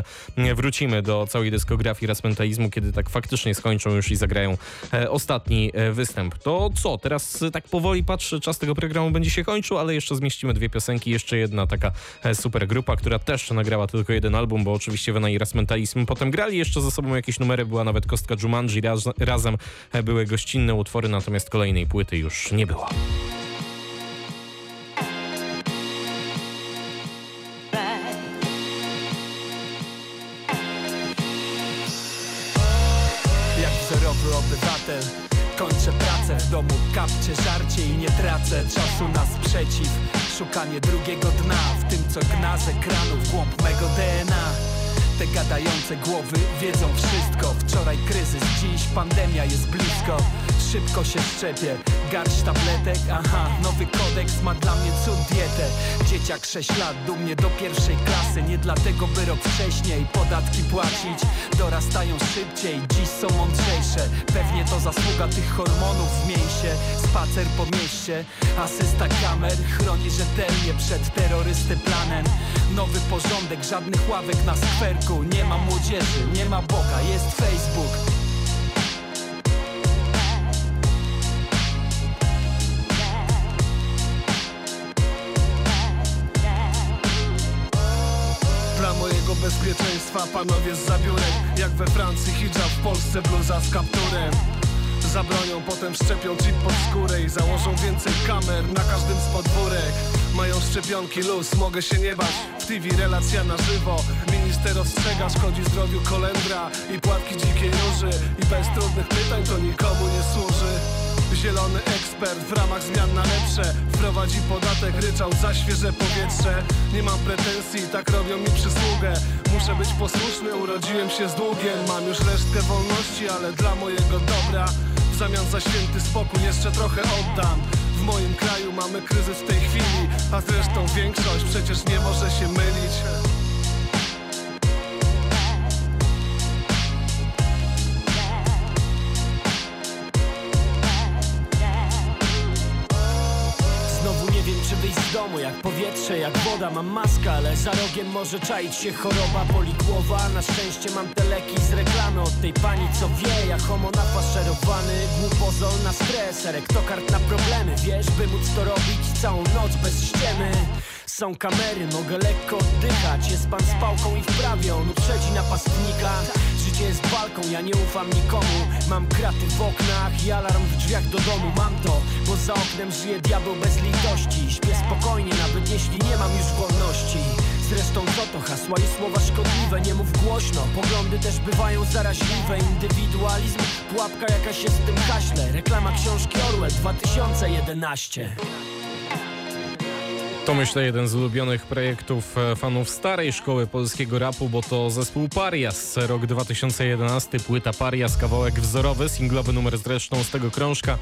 wrócimy do całej dyskografii Rasmentalizmu, kiedy tak faktycznie skończą już i zagrają e, ostatni e, występ. To co? Teraz e, tak powoli patrzę, czas tego programu będzie się kończył, ale jeszcze zmieścimy dwie piosenki. Jeszcze jedna taka super grupa, która też nagrała tylko jeden album, bo oczywiście Vena i Rasmentalizm potem grali jeszcze ze sobą jakieś numery, była nawet Kostka Jumanji, raz, razem były gościnne utwory, natomiast kolejnej płyty już nie było. Domu, kapcie żarcie i nie tracę czasu na sprzeciw. Szukanie drugiego dna w tym co gna z ekranu w głąb mego DNA Te gadające głowy wiedzą wszystko. Wczoraj kryzys, dziś pandemia jest blisko. Szybko się szczepię, garść tabletek Aha, nowy kodeks ma dla mnie cud dietę. Dzieciak 6 lat, dumnie do pierwszej klasy Nie dlatego by rok wcześniej podatki płacić. Dorastają szybciej, dziś są mądrzejsze. Pewnie to zasługa tych hormonów w mięsie. Spacer po mieście, asysta kamer Chroni rzetelnie przed terrorysty planem. Nowy porządek, żadnych ławek na skwerku Nie ma młodzieży, nie ma Boga, jest Facebook. Mojego bezpieczeństwa panowie z zabiórek Jak we Francji hijab, w Polsce bluza z kapturem. Zabronią, potem szczepią chip pod skórę I założą więcej kamer na każdym z podwórek. Mają szczepionki luz, mogę się nie bać TV relacja na żywo. Minister ostrzega, szkodzi zdrowiu kolendra I płatki dzikiej róży. I bez trudnych pytań to nikomu nie służy. Zielony ekspert w ramach zmian na lepsze Wprowadzi podatek ryczał za świeże powietrze. Nie mam pretensji, tak robią mi przysługę. Muszę być posłuszny, urodziłem się z długiem. Mam już resztkę wolności, ale dla mojego dobra W zamian za święty spokój jeszcze trochę oddam W moim kraju mamy kryzys w tej chwili A zresztą większość przecież nie może się mylić powietrze, jak woda. Mam maskę, ale za rogiem może czaić się choroba. Boli głowa, na szczęście mam te leki z reklamy. Od tej pani co wie, jak homo nafaszerowany Głupozol na stres, erektokard na problemy Wiesz, by móc to robić całą noc bez ściemy. Są kamery, mogę lekko oddychać. Jest pan z pałką i wprawie, on uprzedzi napastnika Życie jest walką, ja nie ufam nikomu. Mam kraty w oknach i alarm w drzwiach do domu. Mam to, bo za oknem żyje diabeł bez litości. Śpię spokojnie, nawet jeśli nie mam już wolności. Zresztą co to hasła i słowa szkodliwe? Nie mów głośno, poglądy też bywają zaraźliwe. Indywidualizm, pułapka jakaś jest w tym haśle Reklama książki Orwell 2011 To myślę jeden z ulubionych projektów e, fanów starej szkoły polskiego rapu, bo to zespół Parias, rok 2011, płyta Parias, kawałek wzorowy, singlowy numer zresztą z tego krążka.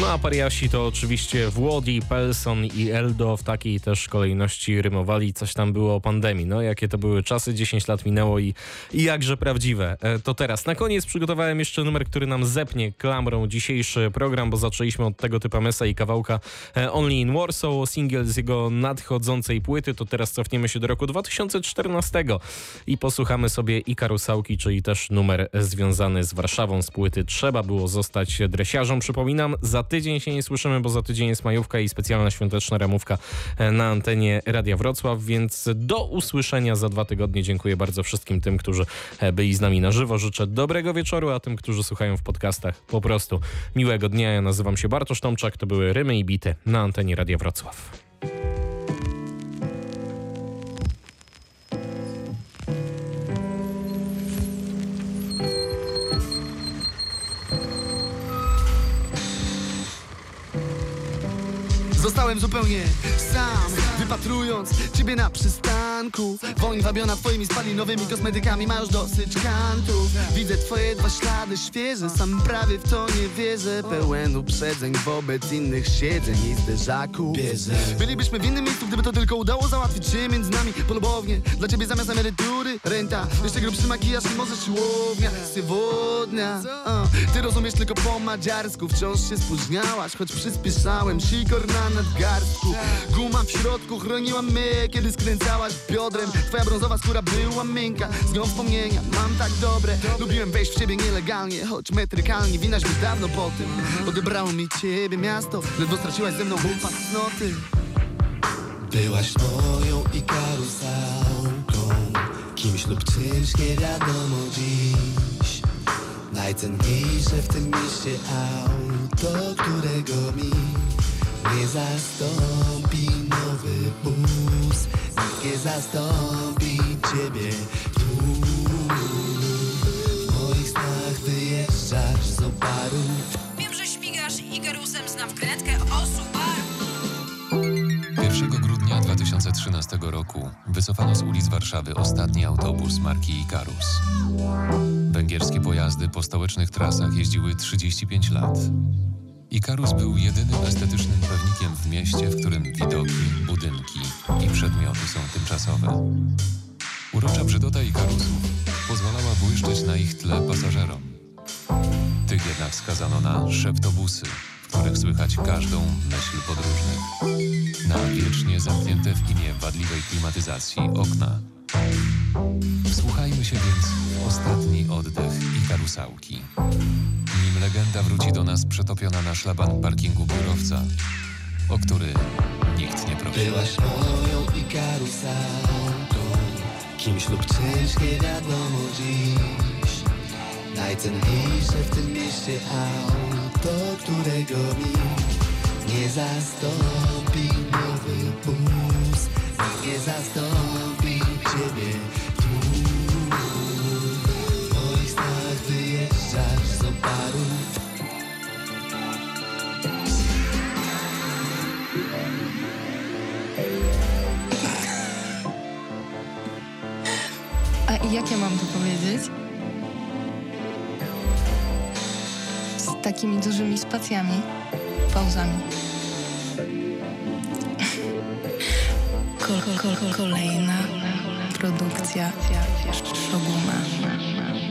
No a Pariasi to oczywiście Włodi, Pelson i Eldo w takiej też kolejności rymowali, coś tam było o pandemii. No jakie to były czasy, 10 lat minęło i, i jakże prawdziwe. E, To teraz, na koniec przygotowałem jeszcze numer, który nam zepnie klamrą dzisiejszy program, bo zaczęliśmy od tego typa Mesa i kawałka e, Only in Warsaw, singiel z jego nadchodzącej płyty, to teraz cofniemy się do roku 2014 i posłuchamy sobie i Karusałki, czyli też numer związany z Warszawą z płyty Trzeba było zostać dresiarzem. Przypominam, za tydzień się nie słyszymy, bo za tydzień jest majówka i specjalna świąteczna ramówka na antenie Radia Wrocław, więc do usłyszenia za dwa tygodnie. Dziękuję bardzo wszystkim tym, którzy byli z nami na żywo. Życzę dobrego wieczoru, a tym, którzy słuchają w podcastach, po prostu miłego dnia. Ja nazywam się Bartosz Tomczak, to były Rymy i Bity na antenie Radia Wrocław. Zostałem zupełnie sam, wypatrując ciebie na przystanku Woń wabiona twoimi spalinowymi kosmetykami, ma już dosyć kantów. Widzę twoje dwa ślady świeże, sam prawie w to nie wierzę. Pełen uprzedzeń wobec innych siedzeń i zderzaków Bylibyśmy w innym miejscu, gdyby to tylko udało załatwić się między nami polubownie. Dla ciebie zamiast emerytury, renta, jeszcze grubszy makijaż i może siłownia. Sywodnia, uh. ty rozumiesz tylko po madziarsku Wciąż się spóźniałaś, choć przyspieszałem Sikor na nadgarstku. Guma w środku chroniła mnie, kiedy skręcałaś biodrem. Twoja brązowa skóra była miękka, z nią wspomnienia mam tak dobre. Lubiłem wejść w ciebie nielegalnie, choć metrykalnie winaś już dawno po tym. Odebrało mi ciebie miasto, ledwo straciłaś ze mną bufa cnoty Byłaś moją i karuzałką Kimś lub czymś nie wiadomo dziś. Najcenniejsze w tym mieście auto, którego mi nie zastąpi nowy bus Nie zastąpi ciebie tu W moich snach wyjeżdżasz z oparu Wiem, że śmigasz Igerusem, znam wkrętkę o Subaru 1 grudnia 2013 2013 roku wycofano z ulic Warszawy ostatni autobus marki Ikarus. Węgierskie pojazdy po stołecznych trasach jeździły 35 lat. Ikarus był jedynym estetycznym pewnikiem w mieście, w którym widoki, budynki i przedmioty są tymczasowe. Urocza brzydota Ikarusów pozwalała błyszczeć na ich tle pasażerom. Tych jednak skazano na szeptobusy, w których słychać każdą myśl podróżnych. Na wiecznie zamknięte w imię wadliwej klimatyzacji okna. Wsłuchajmy się więc w ostatni oddech Ikarusałki. Legenda wróci do nas przetopiona na szlaban parkingu biurowca, o który nikt nie prosił. Byłaś moją Ikarusałką Kimś lub czymś nie wiadomo dziś Najcenniejsze w tym mieście auto Którego nikt nie zastąpi Nowy bus nie zastąpi ciebie i jak ja mam to powiedzieć? Z takimi dużymi spacjami, pauzami. Kol, kol, kol, kol, kolejna produkcja Szoguna.